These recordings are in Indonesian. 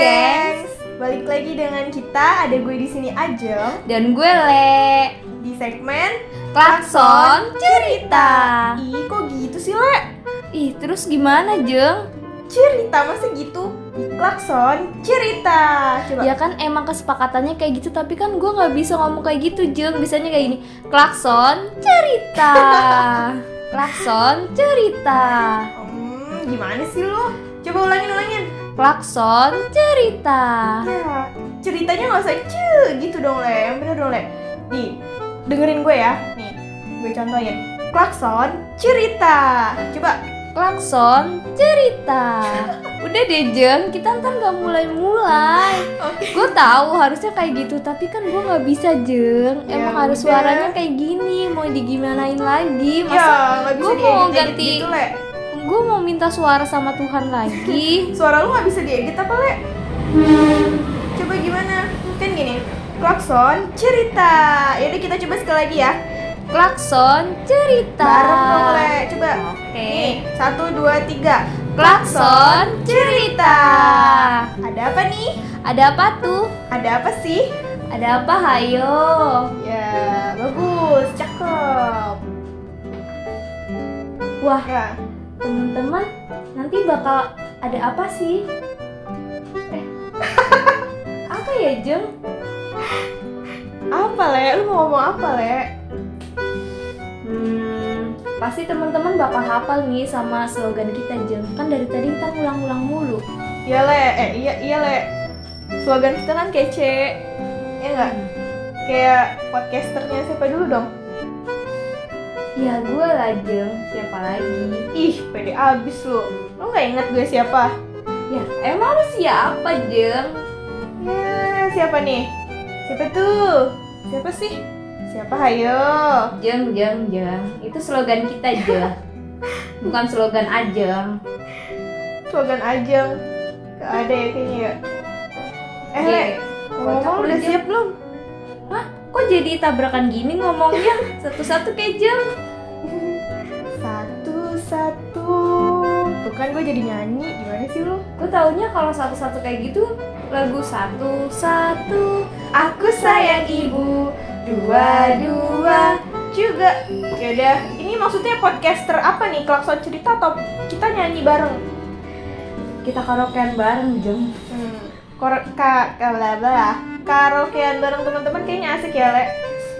Gengs, balik lagi dengan kita. Ada gue di sini Ajeng Dan gue Le di segmen Klakson Cerita Ih, kok gitu sih Le? Ih, terus gimana Jeng? Cerita masa gitu? Di klakson cerita. Coba. Ya kan emang kesepakatannya kayak gitu Tapi kan gue gak bisa ngomong kayak gitu Jeng Bisanya kayak gini Klakson Cerita Klakson Cerita Hmm, gimana sih lo? Coba ulangin ulangin. Klakson Cerita Ya, ceritanya nggak usah ce gitu dong Le. Yang bener dong Le. Nih, dengerin gue ya. Nih, gue contohin. Klakson cerita. Coba. Klakson Cerita Udah deh Jeng, kita ntar gak mulai-mulai Oke. gue tahu harusnya kayak gitu tapi kan gue nggak bisa jeng Ya emang harus udah. suaranya kayak gini mau digimanain lagi Ya, masa nggak bisa gua mau ganti- gitu Le. Gue mau minta suara sama Tuhan lagi Suara lu nggak bisa diedit apa le? Coba gimana? Kan gini, klakson cerita. Yaudah kita coba sekali lagi ya. klakson cerita Bareng dong le. Coba. oke Nih, satu dua tiga. klakson cerita Ada apa nih? ada apa tuh Ada apa sih? ada apa hayo Ya, bagus, cakep. wah Ya, teman-teman nanti bakal ada apa sih eh apa ya jeng apa le? Lu mau ngomong apa le? Hmm, pasti teman-teman bakal hafal nih sama slogan kita Jeng. Kan dari tadi kita ngulang-ngulang mulu. Iya le, eh iya iya le. Slogan kita kan kece, ya nggak? Kayak podcasternya siapa dulu dong? Ya gue lah Jeng, siapa lagi? Ih, pede abis lu. Lu nggak inget gue siapa? Ya emang lu siapa Jeng? Ya, siapa nih? Siapa tuh? Siapa sih? Siapa hayo? Jeng, Jeng, Jeng. Itu slogan kita Jeng. Bukan slogan Ajeng. Slogan Ajeng. Gak ada ya kayaknya ya. Eh, Le, ngomong udah siap belum? Hah? Kok jadi tabrakan gini ngomongnya? Satu-satu kayak Jeng. Satu-satu. Tuh kan gue jadi nyanyi. Gimana sih lu? Gue taunya kalau satu-satu kayak gitu lagu satu-satu Aku sayang ibu. Dua-dua juga. Yaudah, ini maksudnya podcaster apa nih? Klakson cerita atau kita nyanyi bareng? kita karaokean bareng Jeng. Hmm. Kor ka bla. Karaokean bareng teman-teman kayaknya asik ya, Le.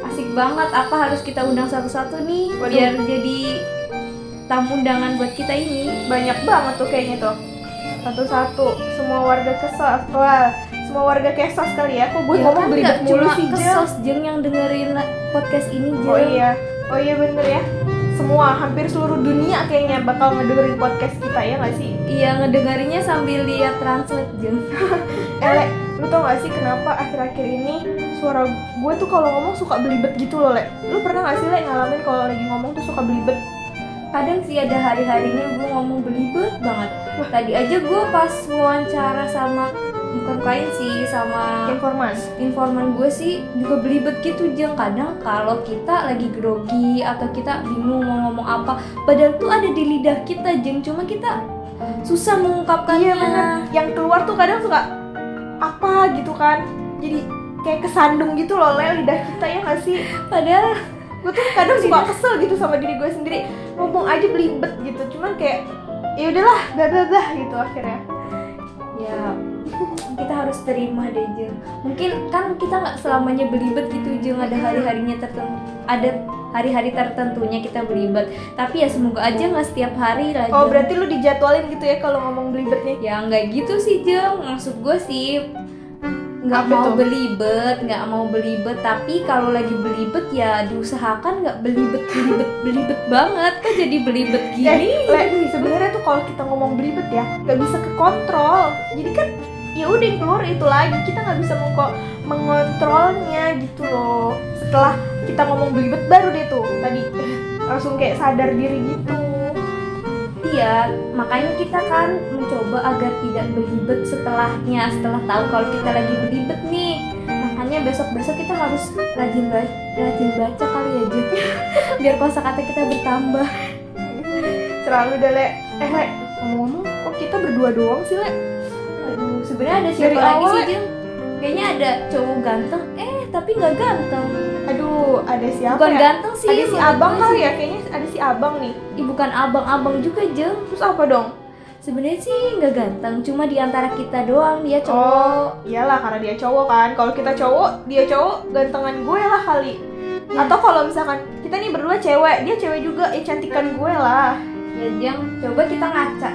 Asik banget, apa harus kita undang satu-satu nih Waduh. biar jadi tamu undangan buat kita ini. Banyak banget tuh kayaknya tuh. Satu-satu. Semua warga kesos. Wah, semua warga kesos kali ya. Kok gue Ya ngomong kan belibet mulu sih, kesos jeng yang dengerin podcast ini jeng. Oh iya. Oh iya bener ya. Semua hampir seluruh dunia kayaknya bakal ngedengerin podcast kita ya nggak sih? Iya ngedengerinnya sambil lihat translate jeng. Eh, Le, lu tau gak sih kenapa akhir-akhir ini suara gue tuh kalau ngomong suka belibet gitu loh, Le? Lu pernah gak sih, Le, ngalamin kalau lagi ngomong tuh suka belibet? Kadang sih ada hari-harinya gue ngomong belibet banget. Tadi aja gue pas wawancara sama bukan kain sih sama Informan. informan gue sih juga belibet gitu jeng kadang kalau kita lagi grogi atau kita bingung mau ngomong apa padahal tuh ada di lidah kita jeng cuma kita susah mengungkapkannya Iya bener. Yang keluar tuh kadang suka apa gitu kan. Jadi kayak kesandung gitu loh, lidah kita ya gak sih? padahal Gue tuh kadang suka kesel gitu sama diri gue sendiri. Ngomong aja belibet gitu. Cuman kayak ya udahlah, bla bla bla gitu akhirnya. ya kita harus terima deh jeng mungkin kan kita nggak selamanya belibet gitu jeng ada hari-harinya tertentu ada hari-hari tertentunya kita belibet tapi ya semoga aja nggak setiap hari lah Oh, berarti lu dijadwalin gitu ya kalau ngomong belibet nih? ya nggak gitu sih jeng maksud gue sih nggak mau tuh? belibet nggak mau belibet tapi kalau lagi belibet ya diusahakan nggak belibet belibet belibet banget kan jadi belibet gini Eh, Le, sebenarnya tuh kalau kita ngomong belibet ya, nggak bisa kekontrol. Jadi kan ya udah yang keluar itu lagi. Kita nggak bisa mengko- mengontrolnya gitu loh. Setelah kita ngomong belibet baru deh tuh tadi langsung kayak sadar diri gitu. Iya, makanya kita kan mencoba agar tidak belibet setelahnya, setelah tahu kalau kita lagi belibet nih. Makanya besok-besok kita harus rajin baca, rajin baca kali ya, Jun. Biar kosakata kita bertambah. Selalu deh, Le. Eh, Le, ngomong-ngomong, kok kita berdua doang sih, Le? aduh sebenarnya ada siapa Dari lagi awal sih? Jeng kayaknya ada cowok ganteng eh tapi nggak ganteng Aduh, ada siapa bukan ya? ganteng sih ada si abang kali ya, kayaknya ada si abang nih. Ih, bukan abang-abang juga jeng Terus apa dong? sebenarnya sih nggak ganteng cuma di antara kita doang dia Oh, cowok iyalah karena dia cowok kan. Kalau kita cowok, dia cowok, gantengan gue lah kali. Ya. Atau kalau misalkan kita nih berdua cewek, dia cewek juga, ya cantikan gue lah. ya jeng coba kita ngaca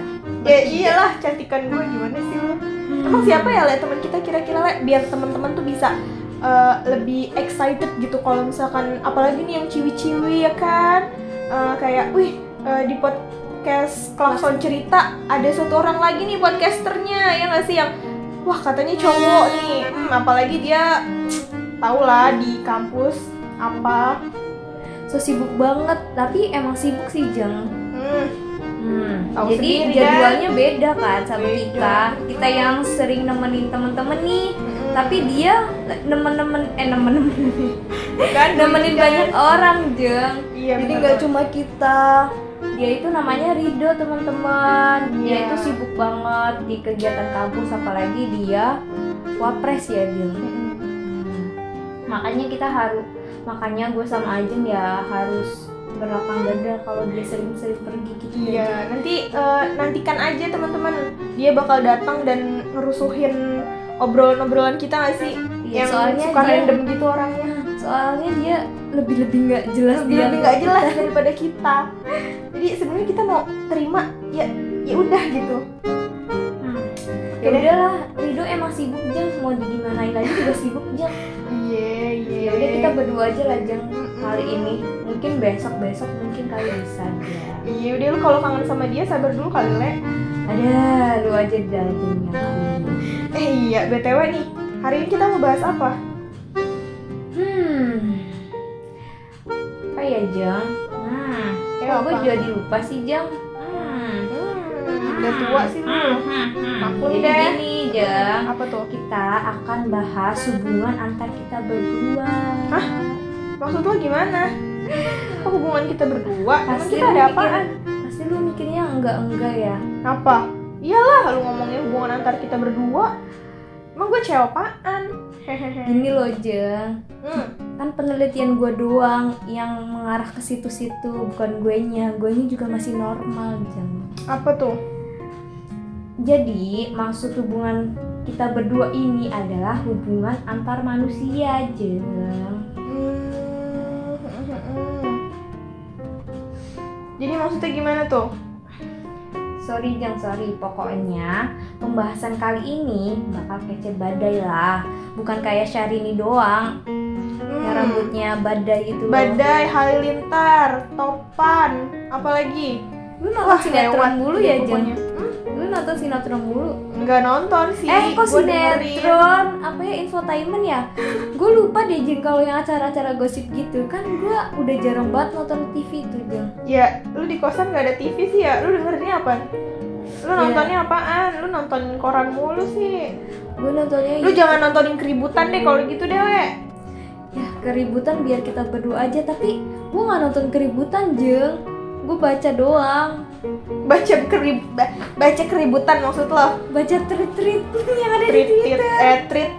Ya iyalah, cantikan gue gimana sih lu? Hmm. Emang siapa ya le teman kita kira-kira le biar teman-teman tuh bisa eh, lebih excited gitu kalau misalkan apalagi nih yang ciwi-ciwi ya kan? Eh, kayak wih eh, di podcast klakson cerita ada satu orang lagi nih podcasternya ya nggak sih? Yang wah katanya cowok nih. Hmm, apalagi dia tau lah di kampus apa? So sibuk banget tapi emang sibuk sih jeng. Hmm, Hmm, Tahu jadi sendiri, jadwalnya beda kan sama Beda. kita. Kita yang sering nemenin temen-temen nih, hmm. Tapi dia nemen-nemen eh nemen-nemen kan nemenin banyak orang jeng. iya jadi nggak cuma kita. Dia itu namanya Rido teman-teman. Dia Iya. itu sibuk banget di kegiatan kampus, apalagi dia wapres ya jeng. Mm-mm. Makanya kita harus, makanya gue sama Ajeng ya harus berlapang dada kalau dia sering-sering pergi gitu. ya, Iya, nanti eh, nantikan aja teman-teman. Dia bakal datang dan ngerusuhin obrolan-obrolan kita nggak sih? Iya, yang soalnya suka dia- random gitu orangnya. soalnya dia lebih-lebih nggak jelas Lebih dia lebih nggak jelas daripada kita. Jadi sebenarnya kita mau terima ya ya udah gitu. Hmm. ya udahlah Rido emang sibuk jeng mau digimanain lagi juga sibuk jeng Iya iya. ya udah kita berdua aja lah jeng Mm-mm. kali ini mungkin besok besok mungkin kali bisa ya Iya udah lu kalau kangen sama dia sabar dulu kali le. ada lu aja ini Eh iya btw nih hari ini kita mau bahas apa? hmm apa ya jeng Eh, kok gue apa? jadi lupa sih jeng udah tua sih lu. Maklum Jadi deh. gini jeng Apa tuh? kita akan bahas hubungan antar kita berdua. Hah? Maksud lo gimana? Kok hubungan kita berdua? Pasti kita ada mikir- apaan? Pasti lu mikirnya enggak enggak ya. Apa? Iyalah lu ngomongin hubungan antar kita berdua. Emang gue cewek apaan? Gini loh jeng, Hmm. kan penelitian gue doang yang mengarah ke situ-situ, bukan gue nya. Gue juga masih normal jeng. Apa tuh? Jadi maksud hubungan kita berdua ini adalah hubungan antar manusia jeng. Hmm. Jadi maksudnya gimana tuh? Sorry jeng sorry, pokoknya pembahasan kali ini bakal kece badai lah. Bukan kayak Syahrini doang, yang Hmm. rambutnya badai itu loh. Badai, halilintar, topan, apalagi? Lu nonton sinetron mulu deh ya. Jeng? Lu nonton sinetron mulu? Nggak nonton sih. eh, kok sinetron? Apa ya, infotainment ya? Gue lupa deh, Jeng, kalau yang acara-acara gosip gitu. Kan gue udah jarang banget nonton TV tuh, Jeng. Ya, lu di kosan nggak ada TV sih ya? Lu dengerinnya apa? Lu Iya. nontonnya apaan? Lu nonton koran mulu sih. Gue nontonnya Lu jangan nontonin keributan deh kalau gitu deh, we. ya keributan biar kita berdua aja. Tapi gue nggak nonton keributan, Jeng. Gue baca doang. Baca kerib ba- baca keributan maksud lo. Baca tweet-tweet yang ada di Treat, treat, Twitter. eh, treat,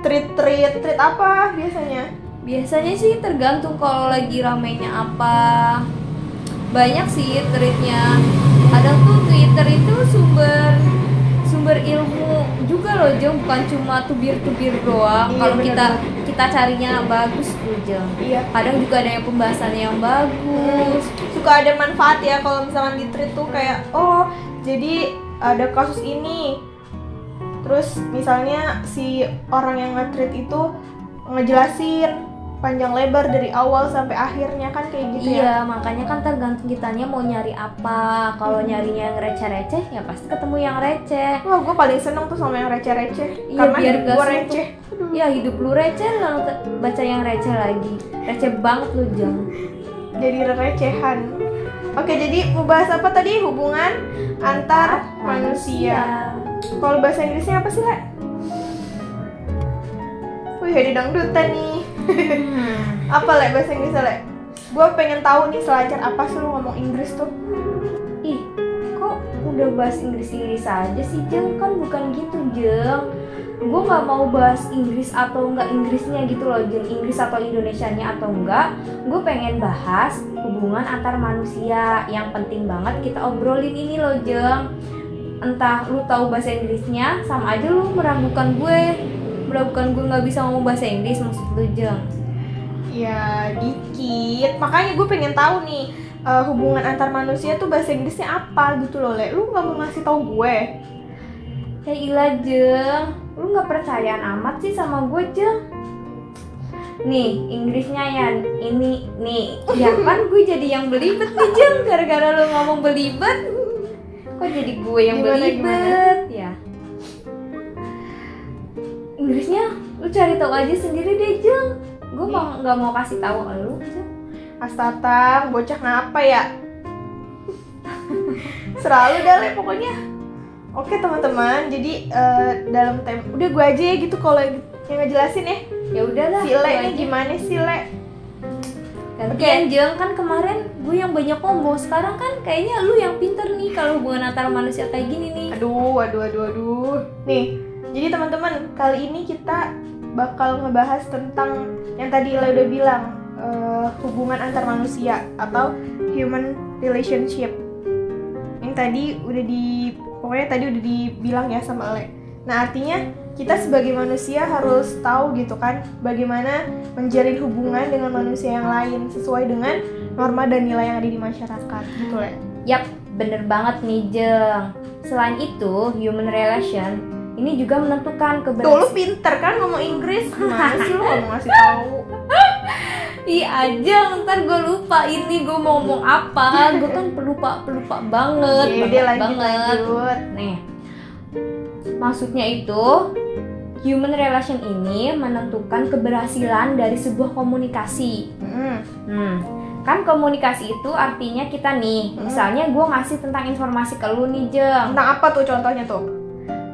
treat, treat, treat apa biasanya? Biasanya sih tergantung kalau lagi ramenya apa. Banyak sih tweetnya. Ada tuh Twitter itu sumber sumber ilmu juga loh Jeng bukan cuma tubir-tubir doang Iya, kalau bener, kita carinya bagus tuh Jeng Iya. kadang juga ada yang pembahasan yang bagus Suka ada manfaat ya kalau misalkan di treat tuh kayak oh jadi ada kasus ini. Terus misalnya si orang yang nge-treat itu ngejelasin panjang lebar dari awal sampai akhirnya kan kayak gitu ya. iya makanya kan tergantung kitanya mau nyari apa kalau Hmm. nyarinya yang receh-receh ya pasti ketemu yang receh Wah, gue paling seneng tuh sama yang receh-receh. Iya, Karena biar gue receh. Aduh. ya hidup lu receh lalu baca yang receh lagi receh banget lu Jeng Jadi recehan. Oke, jadi mau bahas apa tadi? Hubungan antar manusia. Kalau bahasa Inggrisnya apa sih, Le? Wih, ada dangdutan nih. Hmm. Apa, Le, bahasa Inggrisnya, Le? Gue pengen tahu nih selancar apa sih lu ngomong Inggris tuh. Ih, kok udah bahas Inggris-Inggris aja sih Jeng kan bukan gitu Jeng gue nggak mau bahas Inggris atau enggak Inggrisnya gitu loh Jeng Inggris atau Indonesianya atau enggak gue pengen bahas hubungan antar manusia yang penting banget kita obrolin ini loh Jeng entah lu tahu bahasa Inggrisnya sama aja lu meragukan gue meragukan gue nggak bisa ngomong bahasa Inggris maksud lu Jeng? Ya dikit. Makanya gue pengen tahu nih eh, hubungan antar manusia tuh bahasa Inggrisnya apa gitu loh, Le. Lu nggak mau ngasih tahu gue? Ya ilah Jeng, lu nggak percayaan amat sih sama gue Jeng? Nih, Inggrisnya ya ini nih. Ya kan gue jadi yang belibet nih Jeng Gara-gara lu ngomong belibet. Kok jadi gue yang Gimana, belibet? Ya lu cari tahu aja sendiri deh Jeng Gue mau nggak mau kasih tahu lu Jeng Astatang, bocah ngapa ya? Selalu dah, Le, pokoknya. Oke teman-teman, jadi eh, dalam tem udah gue aja ya gitu kalau yang ngejelasin ya. Ya udahlah Si Le aja. gimana sih Le? Gantian Jeng kan kemarin gue yang banyak ngomong Sekarang kan kayaknya lu yang pinter nih kalau hubungan antara manusia kayak gini nih Aduh, aduh, aduh, aduh. Nih, jadi teman-teman kali ini kita bakal ngebahas tentang yang tadi Ila udah bilang eh, hubungan antar manusia atau human relationship. Yang tadi udah di pokoknya tadi udah dibilang ya sama Le. Nah artinya kita sebagai manusia harus tahu gitu kan bagaimana menjalin hubungan dengan manusia yang lain sesuai dengan norma dan nilai yang ada di masyarakat gitu Le. Yap, bener banget nih Jeng Selain itu, human relation ini juga menentukan Tuh lu keberhasilan pinter kan ngomong Inggris? Gimana sih lu mau ngasih tahu? Ih aja, ntar gue lupa ini gue mau ngomong apa. Gue kan pelupa, pelupa banget, Iya, banget udah lanjut banget. lanjut. Nih, maksudnya itu Human relation ini menentukan keberhasilan dari sebuah komunikasi. Mm, Hmm, kan komunikasi itu artinya kita nih, Hmm. misalnya gue ngasih tentang informasi ke lu nih Jeng. Tentang apa tuh contohnya tuh?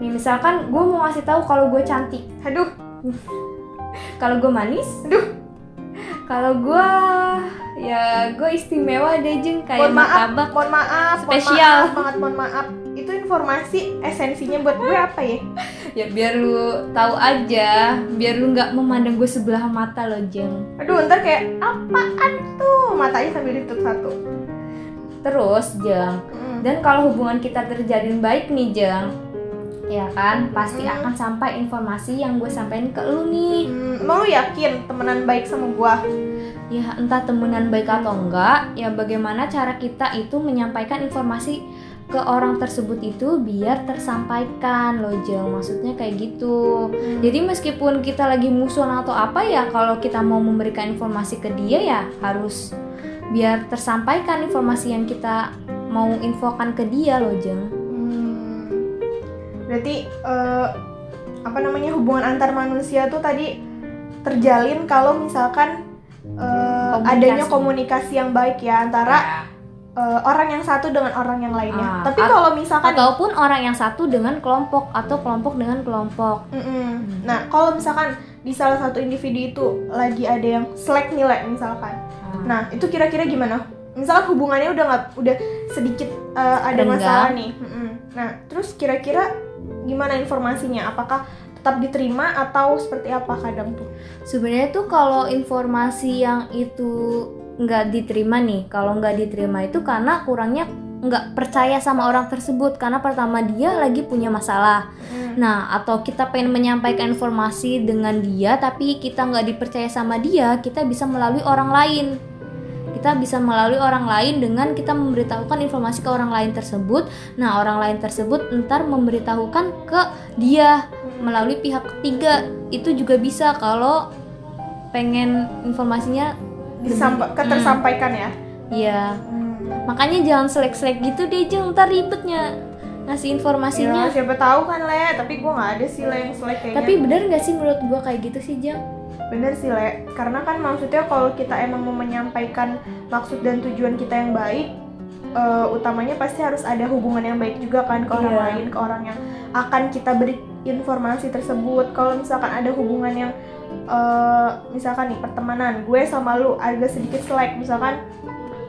Nih misalkan gue mau ngasih tahu kalau gue cantik, Aduh, kalau gue manis, Aduh. kalau gue ya gue istimewa deh Jeng kayak mohon maaf, martabak. mohon maaf, Spesial. mohon maaf banget, mohon maaf Itu informasi esensinya buat gue apa ya? Ya biar lu tahu aja, biar lu nggak memandang gue sebelah mata loh Jeng. Aduh, ntar kayak apaan tuh? Matanya sambil ditutup satu Terus Jeng, Mm. dan kalau hubungan kita terjalin baik nih Jeng, ya kan pasti Hmm. akan sampai informasi yang gue sampaikan ke lu nih. Hmm, lu yakin temenan baik sama gue? ya entah temenan baik atau enggak ya bagaimana cara kita itu menyampaikan informasi ke orang tersebut itu biar tersampaikan loh Jeng maksudnya kayak gitu jadi meskipun kita lagi musuhan atau apa ya kalau kita mau memberikan informasi ke dia ya harus biar tersampaikan informasi yang kita mau infokan ke dia loh Jeng. Berarti eh, apa namanya hubungan antar manusia tuh tadi terjalin kalau misalkan eh, Komunikasi. adanya komunikasi yang baik ya antara eh, orang yang satu dengan orang yang lainnya. Ah, Tapi kalau misalkan ataupun orang yang satu dengan kelompok atau kelompok dengan kelompok Mm-mm. Nah, kalau misalkan di salah satu individu itu lagi ada yang slack nilai misalkan. Nah, itu kira-kira gimana? Misalkan hubungannya udah nggak udah sedikit eh, ada Renggang. masalah nih. Mm-mm. Nah, terus kira-kira gimana informasinya? Apakah tetap diterima atau seperti apa kadang tuh? Sebenarnya tuh kalau informasi yang itu nggak diterima nih, kalau nggak diterima itu karena kurangnya nggak percaya sama orang tersebut karena pertama dia lagi punya masalah. Nah, atau kita pengen menyampaikan informasi dengan dia tapi kita nggak dipercaya sama dia, kita bisa melalui orang lain. Kita bisa melalui orang lain dengan kita memberitahukan informasi ke orang lain tersebut. Nah, orang lain tersebut ntar memberitahukan ke dia melalui pihak ketiga. Itu juga bisa kalau pengen informasinya Disampa- lebih- ketersampaikan ya. Hmm, iya makanya jangan selek-selek gitu deh jeng. Ntar ribetnya ngasih informasinya. Ya, siapa tahu kan le, tapi gua nggak ada sih le yang slack kayaknya. tapi bener gak sih menurut gua kayak gitu sih jeng Bener sih Le, karena kan maksudnya kalau kita emang mau menyampaikan maksud dan tujuan kita yang baik eh, Utamanya pasti harus ada hubungan yang baik juga kan ke orang Iya. lain, ke orang yang akan kita beri informasi tersebut. Kalau misalkan ada hubungan yang eh, misalkan nih pertemanan, gue sama lu agak sedikit selek Misalkan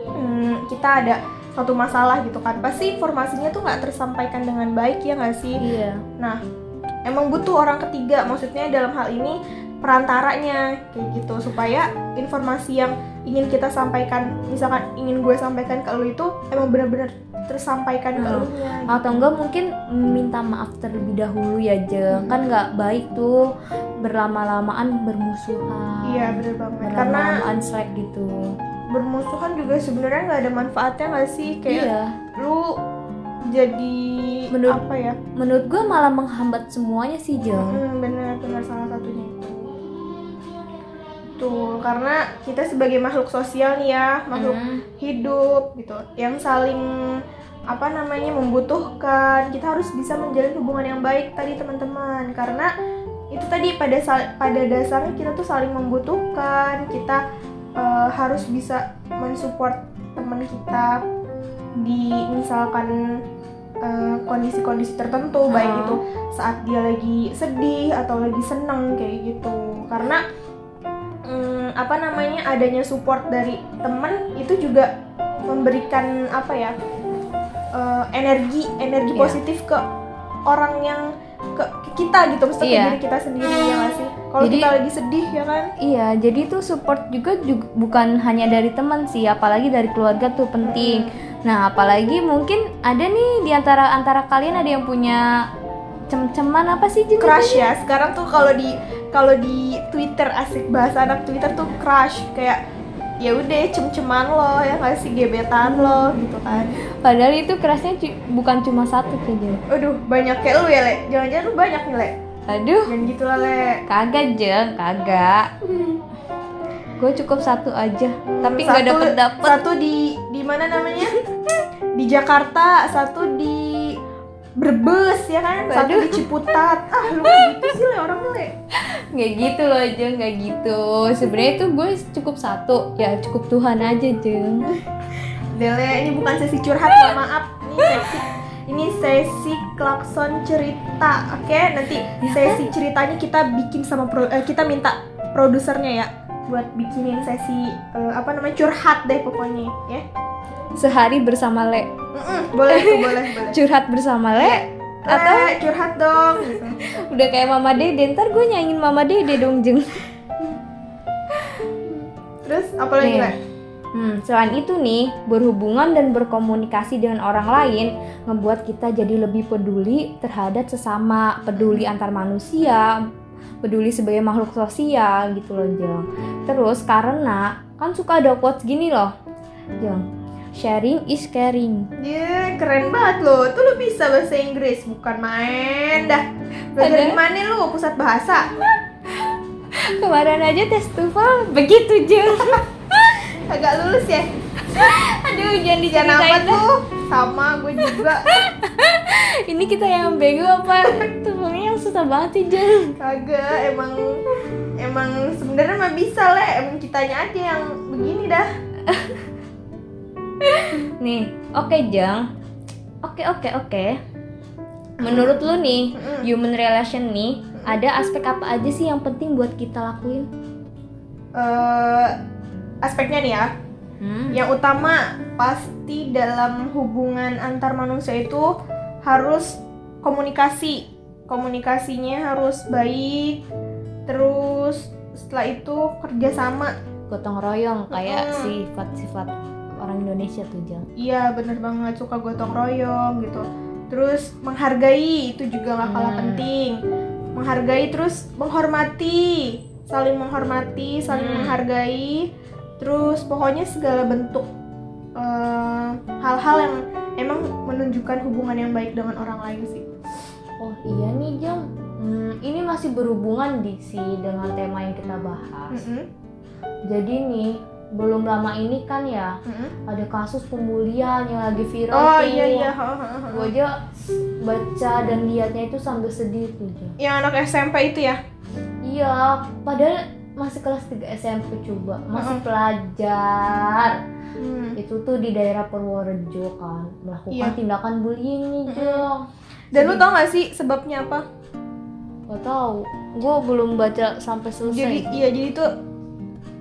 hmm, kita ada suatu masalah gitu kan pasti informasinya tuh nggak tersampaikan dengan baik ya nggak sih? Iya. Nah emang butuh orang ketiga maksudnya dalam hal ini perantaranya kayak gitu. Supaya informasi yang ingin kita sampaikan misalkan ingin gue sampaikan ke lu itu emang benar-benar tersampaikan ke Hmm. lu. Nya atau enggak mungkin minta maaf terlebih dahulu ya jeng. Kan nggak baik tuh berlama-lamaan bermusuhan. Iya bener banget. Karena berlama-lamaan slack gitu. bermusuhan juga sebenarnya nggak ada manfaatnya nggak sih? Kayak iya. lu jadi Menurut- apa ya? menurut gue malah menghambat semuanya sih jeng. Hmm, bener bener salah satunya itu tuh karena kita sebagai makhluk sosial nih ya makhluk Hmm. hidup gitu yang saling apa namanya membutuhkan kita harus bisa menjalin hubungan yang baik tadi teman-teman karena itu tadi pada pada dasarnya kita tuh saling membutuhkan kita eh, harus bisa mensupport teman kita di misalkan eh, kondisi-kondisi tertentu baik Hmm. itu saat dia lagi sedih atau lagi seneng kayak gitu karena mm, apa namanya adanya support dari teman itu juga memberikan apa ya eh, energi energi Iya. positif ke orang yang ke, ke kita gitu maksudnya ke diri kita sendiri ya nggak sih kalau kita lagi sedih ya kan Iya, jadi tuh support juga, juga bukan hanya dari teman sih, apalagi dari keluarga tuh penting. Nah, apalagi mungkin ada nih di antara antara kalian ada yang punya cem-ceman apa sih Jun? crush ya sekarang tuh kalau di kalau di Twitter asik bahasa anak Twitter tuh crush. Kayak ya udah cem-ceman lo ya nggak sih? Gebetan lo gitu kan. Padahal itu kerasnya bukan cuma satu Jun. aduh banyak kayak lu ya le? Jangan-jangan lu banyak nih le? Aduh, jangan gitu lah le. Kagak Jeng, kagak. Gue cukup satu aja, tapi nggak dapet dapet. satu di di mana namanya? Di Jakarta satu di Brebes ya kan? Satu di Ciputat. Ah lu gitu sih le orang le Nggak gitu loh Jeng, nggak gitu. Sebenarnya itu gue cukup satu, ya cukup Tuhan aja Jeng. Dele ini bukan sesi curhat mohon maaf. Ini sesi ini sesi klakson cerita oke? Nanti sesi ceritanya kita bikin sama pro- eh, kita minta produsernya ya buat bikinin sesi eh, apa namanya curhat deh pokoknya ya. Sehari bersama Le, Mm-mm, boleh tuh boleh boleh. Curhat bersama Le. Atau curhat dong gitu Udah kayak Mama Dede, ntar gue nyanyiin Mama Dede dong Jeng. terus apa lagi? Hmm, selain itu nih, berhubungan dan berkomunikasi dengan orang lain membuat kita jadi lebih peduli terhadap sesama, peduli antar manusia, peduli sebagai makhluk sosial gitu loh, Jeng. Terus karena kan suka ada quotes gini loh, Jeng. Sharing is caring. Dia keren banget loh. Tuh lu bisa bahasa Inggris, bukan main dah. Belajar di mana lu? Pusat bahasa. Kemarin aja tes TOEFL begitu, Jeng. Agak lulus ya. Aduh, jangan diceritain tuh. Sama gue juga. Ini kita yang bego apa? TOEFL-nya yang susah banget sih, Jeng. Kagak, emang emang sebenarnya mah bisa le. Emang kitanya aja yang begini dah. Nih, oke Jang. Oke oke oke. Menurut lu nih, human relation nih, ada aspek apa aja sih yang penting buat kita lakuin? Eh, aspeknya nih ya. Hmm. Yang utama pasti dalam hubungan antar manusia itu harus komunikasi. Komunikasinya harus baik. Terus setelah itu kerjasama. Gotong royong kayak sifat-sifat orang Indonesia tuh Jang. Iya bener banget suka gotong royong gitu. Terus menghargai itu juga nggak kalah Hmm. penting. Menghargai terus menghormati, saling menghormati, saling Hmm. menghargai. Terus pokoknya segala bentuk eh, hal-hal yang emang menunjukkan hubungan yang baik dengan orang lain sih. Oh iya nih Jang. Hmm, ini masih berhubungan di sih dengan tema yang kita bahas. Mm-mm, Jadi nih belum lama ini kan ya mm-mm. ada kasus pembulian yang lagi viral Oh tuh. iya iya. Gue aja baca dan liatnya itu sambil sedih tuh. Yang anak SMP itu ya. Iya, padahal masih kelas 3 SMP coba, masih Heeh. pelajar. Hmm. Itu tuh di daerah Purworejo kan, melakukan Iya. tindakan bullying nih, Jong. Dan lu tau gak sih sebabnya apa? Gak tahu, gue belum baca sampai selesai. jadi iya jadi itu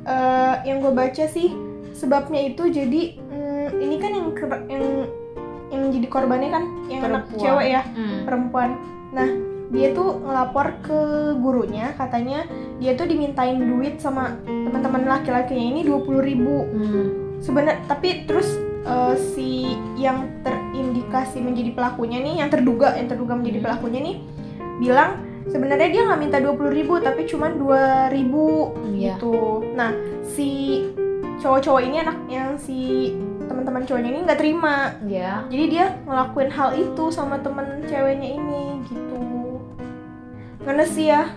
eh, yang gue baca sih sebabnya itu jadi mm, ini kan yang yang yang jadi korbannya kan yang anak Perempuan. cewek ya Hmm. perempuan nah dia tuh ngelapor ke gurunya katanya dia tuh dimintain duit sama teman-teman laki-lakinya ini 20.000 ribu Hmm. sebenarnya tapi terus eh, si yang terindikasi menjadi pelakunya nih yang terduga yang terduga menjadi Hmm. pelakunya nih bilang sebenarnya dia nggak minta 20.000 ribu tapi cuma 2.000 Iya. gitu. Nah si cowok-cowok ini anak yang si teman-teman cowoknya ini nggak terima. Ya. jadi dia ngelakuin hal itu sama temen ceweknya ini gitu. Karena sih ya?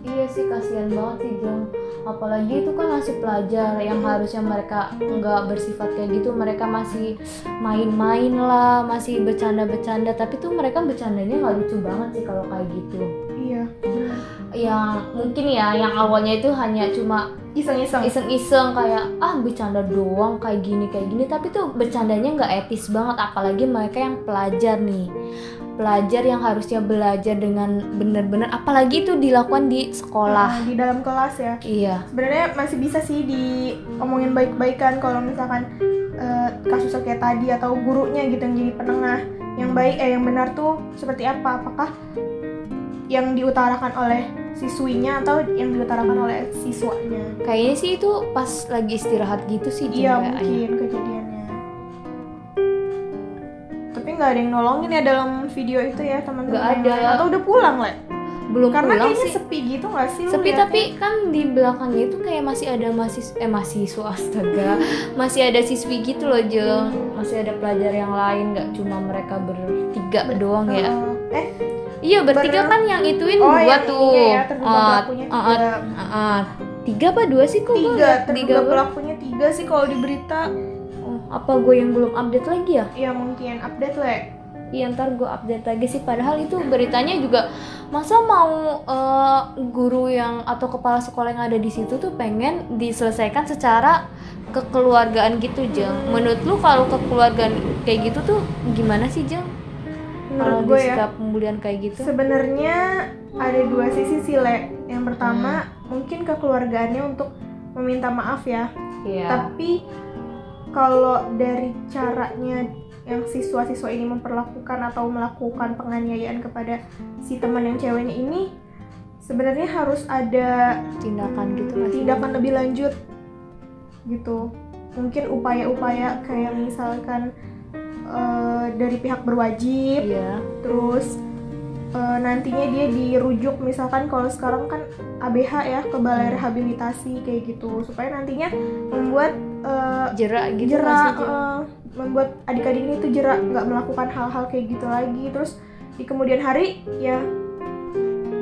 Iya sih kasihan banget sih Jeng Apalagi itu kan masih pelajar yang harusnya mereka nggak bersifat kayak gitu. Mereka masih main-main lah, masih bercanda-bercanda. Tapi tuh mereka bercandanya nggak lucu banget sih kalau kayak gitu iya. Yang mungkin ya yang awalnya itu hanya cuma iseng-iseng. iseng-iseng kayak ah bercanda doang kayak gini kayak gini. Tapi tuh bercandanya nggak etis banget Apalagi mereka yang pelajar nih. Pelajar yang harusnya belajar dengan benar-benar Apalagi itu dilakukan di sekolah. Nah, di dalam kelas ya. Iya. Sebenarnya masih bisa sih diomongin baik-baikan kalau misalkan eh, kasusnya kayak tadi atau gurunya gitu yang jadi penengah. Yang baik eh yang benar tuh seperti apa? Apakah yang diutarakan oleh siswinya atau yang diutarakan oleh siswanya. Kayaknya sih itu pas lagi istirahat gitu sih iya mungkin kejadiannya. Tapi nggak ada yang nolongin ya dalam video itu ya teman-teman Nggak ada. lain. atau udah pulang lah Belum karena pulang kayaknya sih. sepi gitu nggak sih Sepi tapi kan di belakangnya itu kayak masih ada mahasiswa eh mahasiswa astaga. Masih ada siswi gitu loh Jeng masih ada pelajar yang lain nggak cuma mereka bertiga doang ya. eh iya bertiga ber- kan yang ituin oh dua yang tuh ininya ya Ah, pelakunya ah, tiga. ah, ah. tiga apa dua sih kok tiga terduga pelakunya tiga sih kalau di berita Oh, apa gue yang belum update lagi ya ya mungkin update le Iya ntar gue update lagi sih padahal itu beritanya juga masa mau eh, guru yang atau kepala sekolah yang ada di situ tuh pengen diselesaikan secara kekeluargaan gitu Jeng. Menurut lu kalau kekeluargaan kayak gitu tuh gimana sih Jeng? Kalau menurut gue ya. pembulian kayak gitu? sebenarnya ada dua sisi sih le. Yang pertama mungkin kekeluargaannya untuk meminta maaf ya. Iya. tapi kalau dari caranya yang siswa-siswa ini memperlakukan atau melakukan penganiayaan kepada si teman yang ceweknya ini sebenarnya harus ada Tindakan gitu tindakan lebih lanjut gitu. Mungkin upaya-upaya kayak misalkan eh, dari pihak berwajib. Iya. terus eh, nantinya dia dirujuk. Misalkan kalau sekarang kan ABH ya ke balai rehabilitasi kayak gitu. Supaya nantinya membuat eh, Jerak gitu jerak membuat adik-adik ini tuh jerak nggak melakukan hal-hal kayak gitu lagi. Terus di kemudian hari ya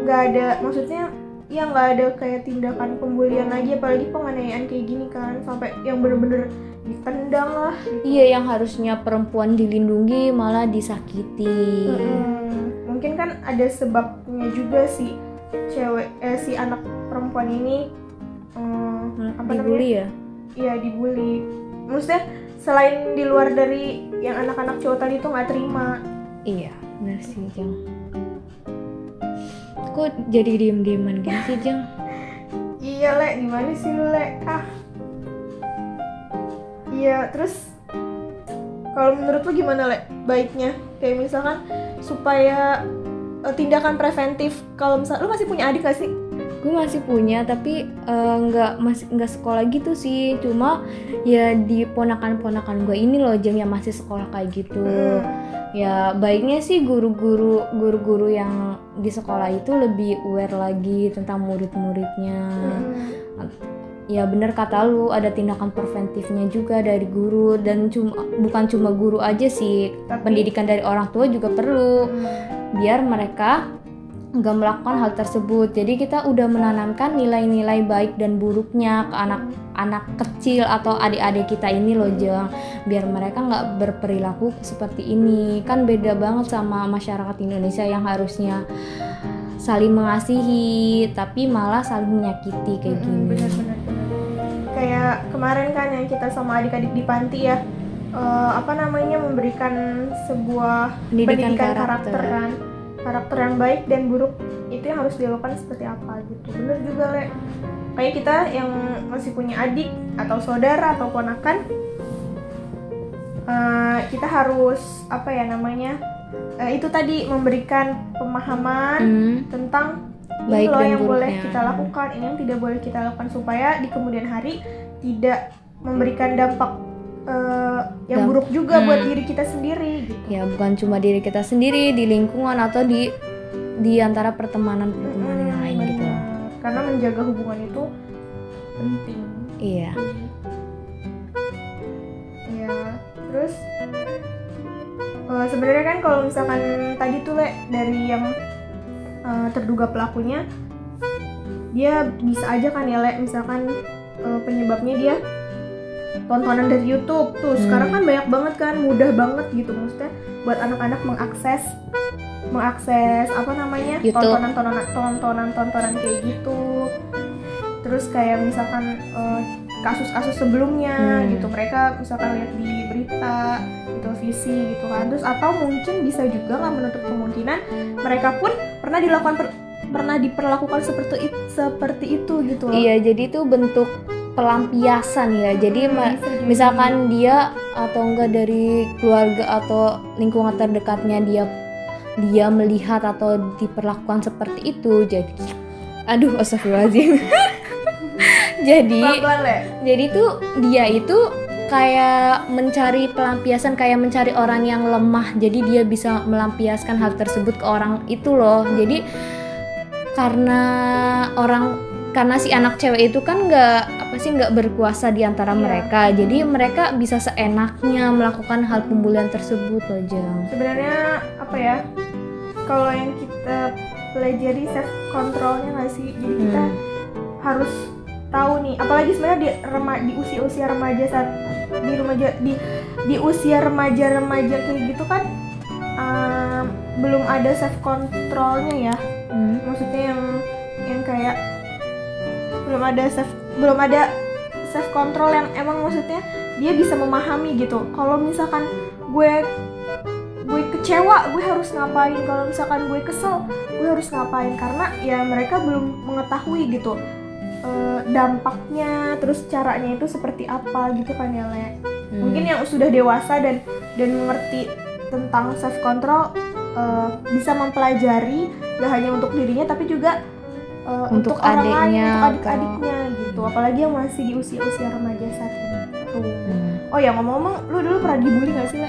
nggak ada maksudnya ya nggak ada kayak tindakan pembulian lagi. Apalagi penganiayaan kayak gini kan. Sampai yang bener-bener ditendang lah Iya yang harusnya perempuan dilindungi malah disakiti. Mm-mm. mungkin kan ada sebabnya juga si cewek eh si anak perempuan ini mm, apa namanya Dibully ya? iya dibully maksudnya selain di luar dari yang anak-anak cowok tadi tuh nggak terima Iya, benar sih Jeng. Kok jadi diem-dieman gini sih Jeng? iya le gimana sih lu le ah iya terus kalau menurut lu gimana le baiknya kayak misalkan supaya eh, tindakan preventif kalau misal lu masih punya adik gak sih Gue masih punya tapi eh, nggak masih nggak sekolah gitu sih. Cuma ya di ponakan-ponakan gue ini loh Jeng yang masih sekolah kayak gitu. Hmm. Ya baiknya sih guru-guru guru-guru yang di sekolah itu lebih aware lagi tentang murid-muridnya. Hmm. Ya bener kata lu ada tindakan preventifnya juga dari guru dan cuma bukan cuma guru aja sih Tapi- pendidikan dari orang tua juga perlu. Hmm. biar mereka nggak melakukan hal tersebut. Jadi kita udah menanamkan nilai-nilai baik dan buruknya ke anak-anak kecil atau adik-adik kita ini loh jeng. Biar mereka nggak berperilaku seperti ini. Kan beda banget sama masyarakat Indonesia yang harusnya saling mengasihi tapi malah saling menyakiti kayak gini. benar-benar kayak kemarin kan yang kita sama adik-adik di panti ya eh, apa namanya memberikan sebuah pendidikan, pendidikan, karakter, kan karakter yang baik dan buruk itu yang harus dilakukan seperti apa gitu. Bener juga le. Kayak kita yang masih punya adik atau saudara atau ponakan eh, kita harus apa ya namanya eh, itu tadi memberikan pemahaman Hmm, tentang Baik dan yang boleh buruknya. kita lakukan ini yang tidak boleh kita lakukan supaya di kemudian hari tidak memberikan dampak eh, yang Damp- buruk juga Hmm. buat diri kita sendiri gitu. ya bukan cuma diri kita sendiri di lingkungan atau di di antara pertemanan pertemanan yang lain gitu benar. Karena menjaga hubungan itu penting. iya Iya. Terus eh, sebenarnya kan kalau misalkan tadi tuh le dari yang eh, terduga pelakunya dia bisa aja kan ya le? Misalkan eh, penyebabnya dia tontonan dari YouTube. Tuh Hmm. sekarang kan banyak banget kan mudah banget gitu. Maksudnya buat anak-anak mengakses mengakses apa namanya? YouTube. tontonan tontonan tontonan tontonan kayak gitu. Terus kayak misalkan eh, kasus-kasus sebelumnya Hmm. gitu. Mereka misalkan lihat di berita di televisi gitu kan. Terus atau mungkin bisa juga nggak menutup kemungkinan mereka pun pernah dilakukan per- pernah diperlakukan seperti it- seperti itu gitu loh. Iya jadi itu bentuk pelampiasan ya. Jadi jadi. misalkan dia atau enggak dari keluarga atau lingkungan terdekatnya dia dia melihat atau diperlakukan seperti itu jadi aduh astagfirullahaladzim. Jadi jadi tuh dia itu kayak mencari pelampiasan kayak mencari orang yang lemah. Jadi dia bisa melampiaskan hal tersebut ke orang itu loh. Jadi karena orang karena si anak cewek itu kan nggak apa sih nggak berkuasa di antara Iya. mereka. Jadi mereka bisa seenaknya melakukan hal pembulian tersebut loh Jeng sebenarnya apa ya kalau yang kita pelajari self controlnya nggak sih? Jadi kita Hmm. harus tahu nih apalagi sebenarnya di rema di usia usia remaja saat di remaja di di usia remaja remaja kayak gitu kan um, belum ada self controlnya ya. Hmm. maksudnya yang yang kayak belum ada self belum ada self control yang emang maksudnya dia bisa memahami gitu. Kalau misalkan gue gue kecewa gue harus ngapain? Kalau misalkan gue kesel gue harus ngapain? Karena ya mereka belum mengetahui gitu eh, dampaknya terus caranya itu seperti apa gitu kan ya Le Hmm. mungkin yang sudah dewasa dan dan mengerti tentang self control eh, bisa mempelajari gak hanya untuk dirinya tapi juga eh, Untuk orang lain adiknya, untuk adik-adiknya gitu apalagi yang masih di usia-usia remaja saat ini tuh Hmm. oh ya ngomong-ngomong lu dulu pernah dibully gak sih Le?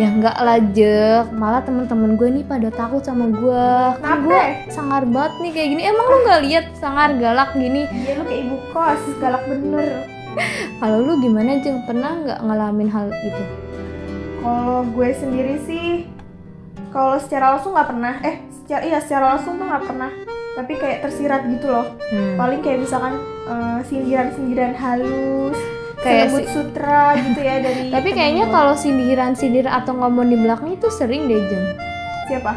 Ya nggak lajek malah temen-temen gue nih pada takut sama gue kan gue sangar banget nih kayak gini. Emang lu nggak lihat sangar galak gini? Iya lu kayak ibu kos galak bener. Kalau lu gimana jeng? Pernah nggak ngalamin hal itu? Kalau gue sendiri sih kalau secara langsung nggak pernah. Eh secara iya secara langsung tuh nggak pernah. Tapi kayak tersirat gitu loh. Hmm. paling kayak misalkan eh, sindiran-sindiran halus Kayak si- sutra gitu ya dari tapi kayaknya kalau sindiran-sindir atau ngomong di belakang itu sering deh jeng gue. siapa?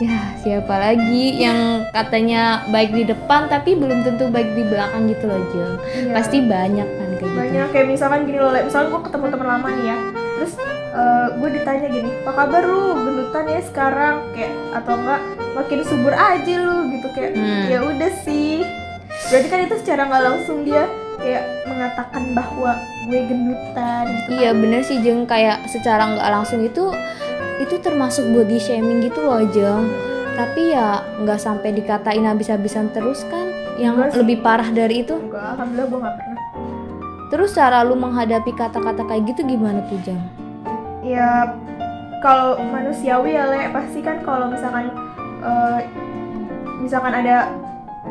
Ya siapa lagi yang katanya baik di depan tapi belum tentu baik di belakang gitu loh jeng Iya, pasti banyak kan kayak gitu. Banyak. Kayak misalkan gini loh misalkan gue ketemu teman lama nih ya. Terus eh, gue ditanya gini apa kabar lu? Gendutan ya sekarang? Kayak atau enggak makin subur aja lu gitu. Kayak Hmm. ya udah sih. Berarti kan itu secara nggak langsung dia kayak mengatakan bahwa gue gendutan gitu Iya bener sih Jeng. Kayak secara nggak langsung itu itu termasuk body shaming gitu loh Jeng. Tapi ya nggak sampai dikatain habis-habisan terus kan? Yang Enggak sih. lebih parah dari itu? Enggak alhamdulillah gue nggak pernah. Terus cara lu menghadapi kata-kata kayak gitu gimana tuh Jeng? ya kalau manusiawi ya le. Pasti kan kalau misalkan eh, misalkan ada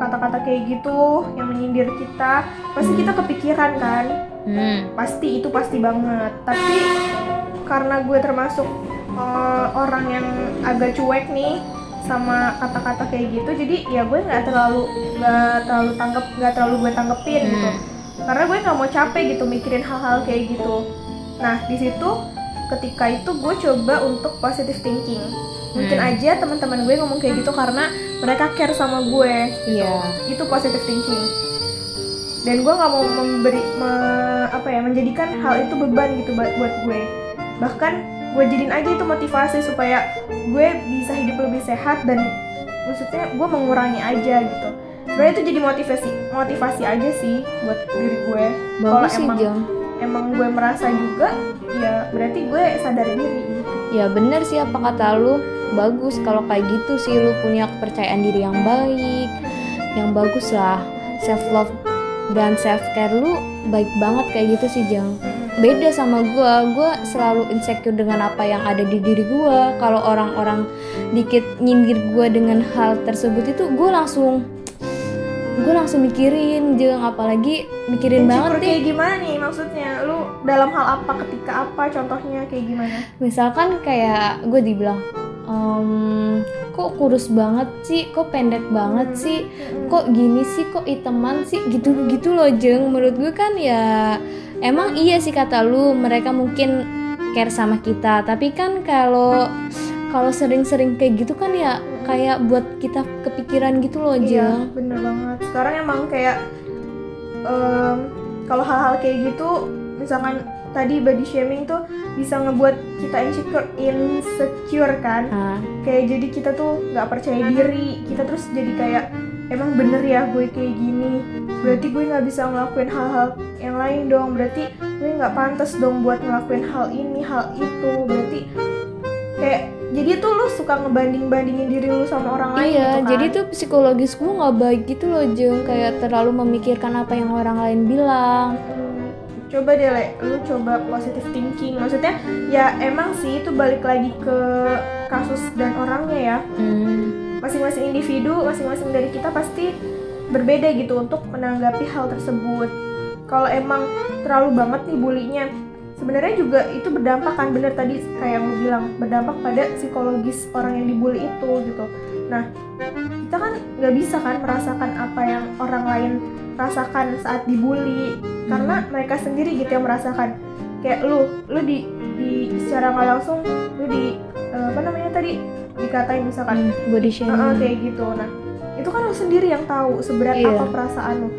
kata-kata kayak gitu yang menyindir kita pasti kita kepikiran kan? Hmm. pasti itu pasti banget. Tapi karena gue termasuk eh, orang yang agak cuek nih sama kata-kata kayak gitu jadi ya gue nggak terlalu nggak terlalu tanggap nggak terlalu gue tanggepin gitu. Hmm. karena gue nggak mau capek gitu mikirin hal-hal kayak gitu. Nah di situ ketika itu gue coba untuk positive thinking mungkin Hmm. aja teman-teman gue ngomong kayak gitu karena mereka care sama gue Iya. itu positive thinking. Dan gue nggak mau memberi me- apa ya menjadikan hal itu beban gitu buat buat gue. Bahkan gue jadiin aja itu motivasi supaya gue bisa hidup lebih sehat dan maksudnya gue mengurangi aja gitu. Sebenarnya itu jadi motivasi motivasi aja sih buat diri gue. Kalau emang emang gue merasa juga ya berarti gue sadar diri gitu ya bener sih apa kata lu. Bagus kalau kayak gitu sih lu punya kepercayaan diri yang baik. Yang bagus lah self love dan self care lu baik banget kayak gitu sih Jang. Beda sama gue gue selalu insecure dengan apa yang ada di diri gue kalau orang-orang dikit nyindir gue dengan hal tersebut itu gue langsung gue langsung mikirin jeng apalagi mikirin banget nih. kayak gimana nih maksudnya? Lu dalam hal apa ketika apa contohnya kayak gimana? Misalkan kayak gue dibilang "Em, kok kurus banget sih? Kok pendek banget sih? kok gini sih? Kok iteman sih? Gitu gitu loh jeng. Menurut gue kan ya emang iya sih kata lu mereka mungkin care sama kita. Tapi kan kalau kalau sering-sering kayak gitu kan ya kayak buat kita kepikiran gitu loh Iya, jeng bener banget. Sekarang emang kayak em, kalau hal-hal kayak gitu, misalkan tadi body shaming tuh bisa ngebuat kita insecure, insecure kan? nah, Kayak jadi kita tuh nggak percaya diri, kita terus jadi kayak emang bener ya gue kayak gini. Berarti gue nggak bisa ngelakuin hal-hal yang lain dong. Berarti gue nggak pantas dong buat ngelakuin hal ini, hal itu. Berarti kayak jadi tuh lu suka ngebanding-bandingin diri lu sama orang lain iya gitu kan? jadi tuh psikologis gue nggak baik gitu loh jeng kayak terlalu memikirkan apa yang orang lain bilang. Hmm, coba deh le. Lu coba positive thinking. Maksudnya ya emang sih itu balik lagi ke kasus dan orangnya ya. Hmm, masing-masing individu masing-masing dari kita pasti berbeda gitu untuk menanggapi hal tersebut. Kalau emang terlalu banget nih bulinya sebenarnya juga itu berdampak kan bener tadi kayak yang lu bilang berdampak pada psikologis orang yang dibully itu gitu. Nah kita kan nggak bisa kan merasakan apa yang orang lain rasakan saat dibully karena mereka sendiri gitu yang merasakan. Kayak lu lu di di secara nggak langsung lu di eh, apa namanya tadi dikatain misalkan. Hmm, body shaming. Heeh, kayak gitu. Nah itu kan lu sendiri yang tahu seberat Iya. apa perasaan lu.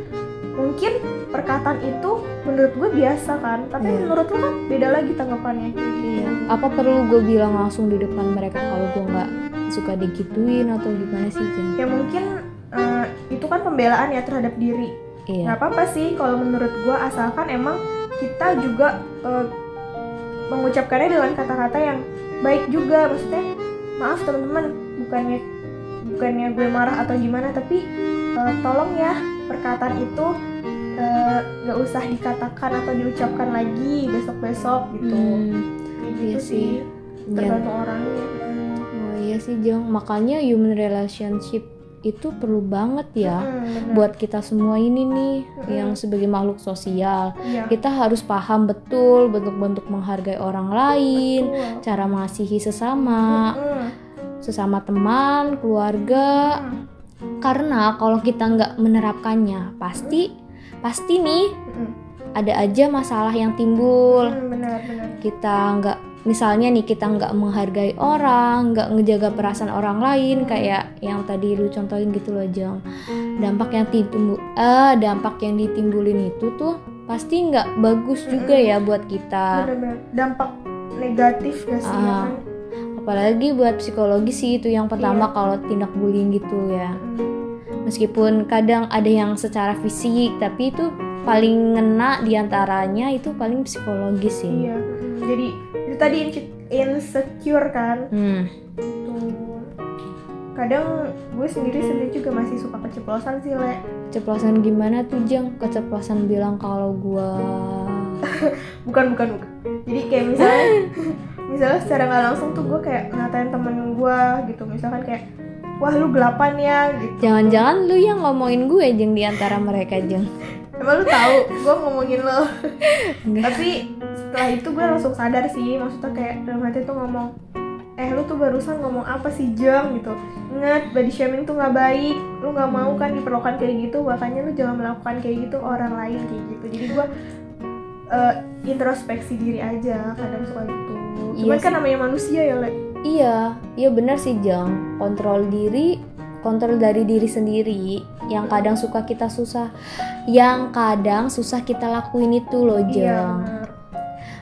Mungkin perkataan itu menurut gue biasa kan tapi Iya. menurut lu kan beda lagi tanggapannya Iya. Apa perlu gue bilang langsung di depan mereka kalau gue nggak suka digituin atau gimana sih Jen? ya mungkin eh, itu kan pembelaan ya terhadap diri Iya. nggak apa-apa sih kalau menurut gue asalkan emang kita juga eh, mengucapkannya dengan kata-kata yang baik juga maksudnya maaf teman-teman bukannya bukannya gue marah atau gimana tapi eh, tolong ya perkataan itu eh, nggak usah dikatakan atau diucapkan lagi besok-besok gitu Hmm, iya gitu sih. Tergantung orangnya Oh iya sih Jeng. Makanya human relationship itu perlu banget ya Hmm, bener. buat kita semua ini nih Mm-mm. yang sebagai makhluk sosial. Iya, Kita harus paham betul bentuk-bentuk menghargai orang lain, betul. cara mengasihi sesama, Mm-mm. sesama teman, keluarga. Mm. Karena kalau kita nggak menerapkannya, pasti pasti nih Mm-mm. ada aja masalah yang timbul. Mm, benar benar Kita nggak, misalnya nih kita nggak menghargai orang, nggak ngejaga perasaan orang lain, kayak yang tadi lu contohin gitu loh Jeng. Dampak yang timbul, eh dampak yang ditimbulin itu tuh pasti nggak bagus juga ya buat kita. benar-benar dampak negatif gak sih ya Ah. kan? Apalagi buat psikologi sih itu yang pertama Iya. kalau tindak bullying gitu ya. Mm. Meskipun kadang ada yang secara fisik, tapi itu paling ngena di antaranya itu paling psikologis sih. Iya. Jadi itu tadi inse- insecure kan. Hmm. Tuh. Kadang gue sendiri sendiri juga masih suka keceplosan sih le. Keceplosan gimana tuh Jeng? Keceplosan bilang kalau gua Bukan bukan bukan. Jadi kayak misalnya misalnya secara nggak langsung tuh gue kayak ngatain temen gue gitu. Misalkan kayak wah lu gelapan ya gitu. jangan-jangan lu yang ngomongin gue Jeng di antara mereka Jeng. Emang lu tahu gue ngomongin lo. Tapi setelah itu gue langsung sadar sih. Maksudnya kayak dalam hati tuh ngomong eh lu tuh barusan ngomong apa sih Jeng gitu ingat body shaming tuh nggak baik lu nggak mau kan diperlakukan kayak gitu makanya lu jangan melakukan kayak gitu orang lain kayak gitu jadi gue eh, introspeksi diri aja kadang suka gitu cuman Iya kan namanya manusia ya le Iya, iya benar sih Jeng. Kontrol diri, kontrol dari diri sendiri yang kadang suka kita susah, yang kadang susah kita lakuin itu loh iya Jeng. benar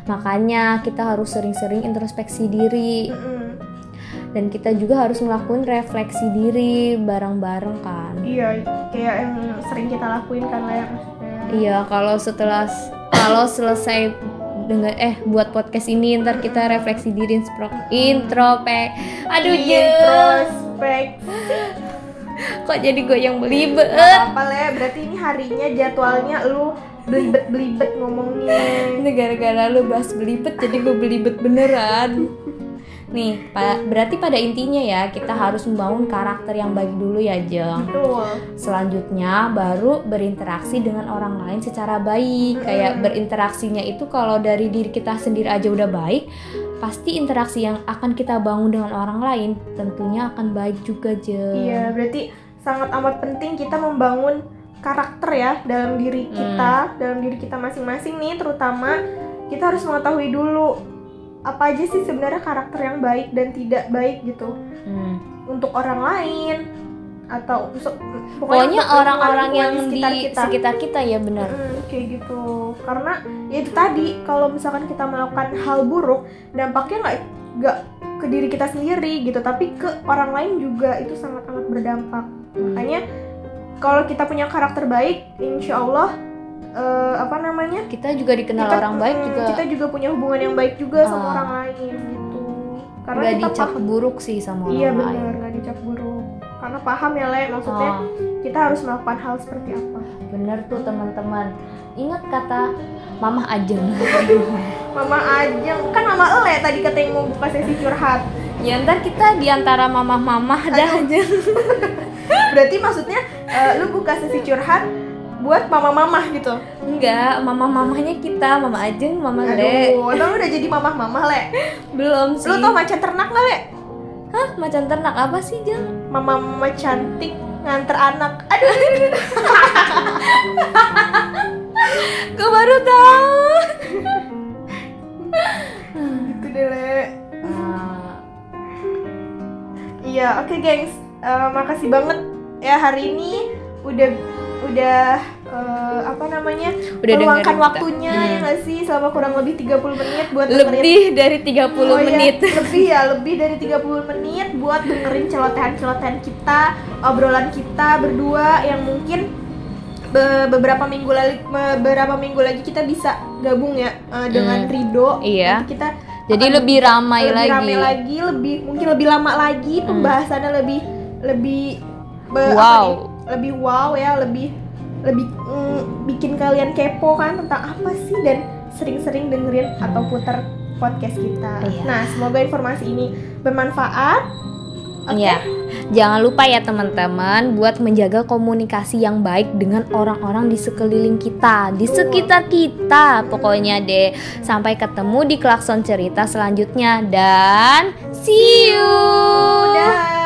Makanya kita harus sering-sering introspeksi diri Mm-mm. dan kita juga harus ngelakuin refleksi diri bareng-bareng kan. iya kayak yang sering kita lakuin kan le Iya, kalau setelah kalau selesai dengan eh buat podcast ini ntar kita refleksi diri intro introspek aduh Iya, Introspek. kok jadi gue yang belibet apa le, berarti ini harinya jadwalnya lu belibet-belibet ngomongnya. ini gara-gara lu bahas belibet jadi gue belibet beneran nih pa- berarti pada intinya ya kita harus membangun karakter yang baik dulu ya Jeng. Betul. selanjutnya baru berinteraksi dengan orang lain secara baik. Kayak berinteraksinya itu kalau dari diri kita sendiri aja udah baik pasti interaksi yang akan kita bangun dengan orang lain tentunya akan baik juga Jeng. Iya, berarti sangat amat penting kita membangun karakter ya dalam diri kita, dalam diri kita masing-masing nih terutama kita harus mengetahui dulu apa aja sih sebenarnya karakter yang baik dan tidak baik gitu? Hmm. untuk orang lain atau so- pokoknya untuk orang-orang yang di sekitar kita. ya benar. Mm, kayak gitu. Karena ya itu tadi kalau misalkan kita melakukan hal buruk dampaknya nggak nggak ke diri kita sendiri gitu tapi ke orang lain juga itu sangat amat berdampak. Hmm. makanya kalau kita punya karakter baik insya Allah eh, apa namanya? Kita juga dikenal kita, orang baik juga. kita juga punya hubungan yang baik juga sama Ah. orang lain gitu. Karena nggak kita dicap paham. buruk sih sama orang iya lain. benar nggak dicap buruk. Karena paham ya le. Maksudnya Oh, kita harus melakukan hal seperti apa. Bener tuh teman-teman. Ingat kata mamah ajeng Mama Ajeng. Kan Mama Ele tadi katanya mau buka sesi curhat. ya ntar kita di antara mamah-mamah dah aja Berarti maksudnya eh, lu buka sesi curhat buat mama-mamah gitu. enggak mamah-mamahnya kita mama ajeng mama le Aduh, atau lu udah jadi mamah-mamah le. belum sih Lu tau macan ternak gak le? hah macan ternak apa sih jeng Mama-mama cantik nganter anak. Aduh, gue baru tahu gitu deh le. Iya, oke gengs. Eh, makasih banget ya hari ini udah udah eh, apa namanya? udah meluangkan dengerin kita. waktunya Hmm. ya nggak sih selama kurang lebih 30 menit buat dengerin lebih dari 30 Oh iya, menit lebih ya, lebih dari 30 menit buat dengerin celotehan-celotehan kita, obrolan kita berdua yang mungkin be- beberapa minggu lagi beberapa minggu lagi kita bisa gabung ya eh, dengan Hmm. Rido. Iya. Nanti kita jadi akan lebih ramai lebih lagi rame lagi, lebih mungkin lebih lama lagi Hmm. pembahasannya lebih lebih be- apa wow lebih wow ya, lebih lebih mm, bikin kalian kepo kan tentang apa sih dan sering-sering dengerin atau putar podcast kita. Iya. Nah, semoga informasi ini bermanfaat. Oke. Ya, jangan lupa ya teman-teman buat menjaga komunikasi yang baik dengan orang-orang di sekeliling kita, di sekitar kita. Pokoknya deh, sampai ketemu di klakson cerita selanjutnya dan see you.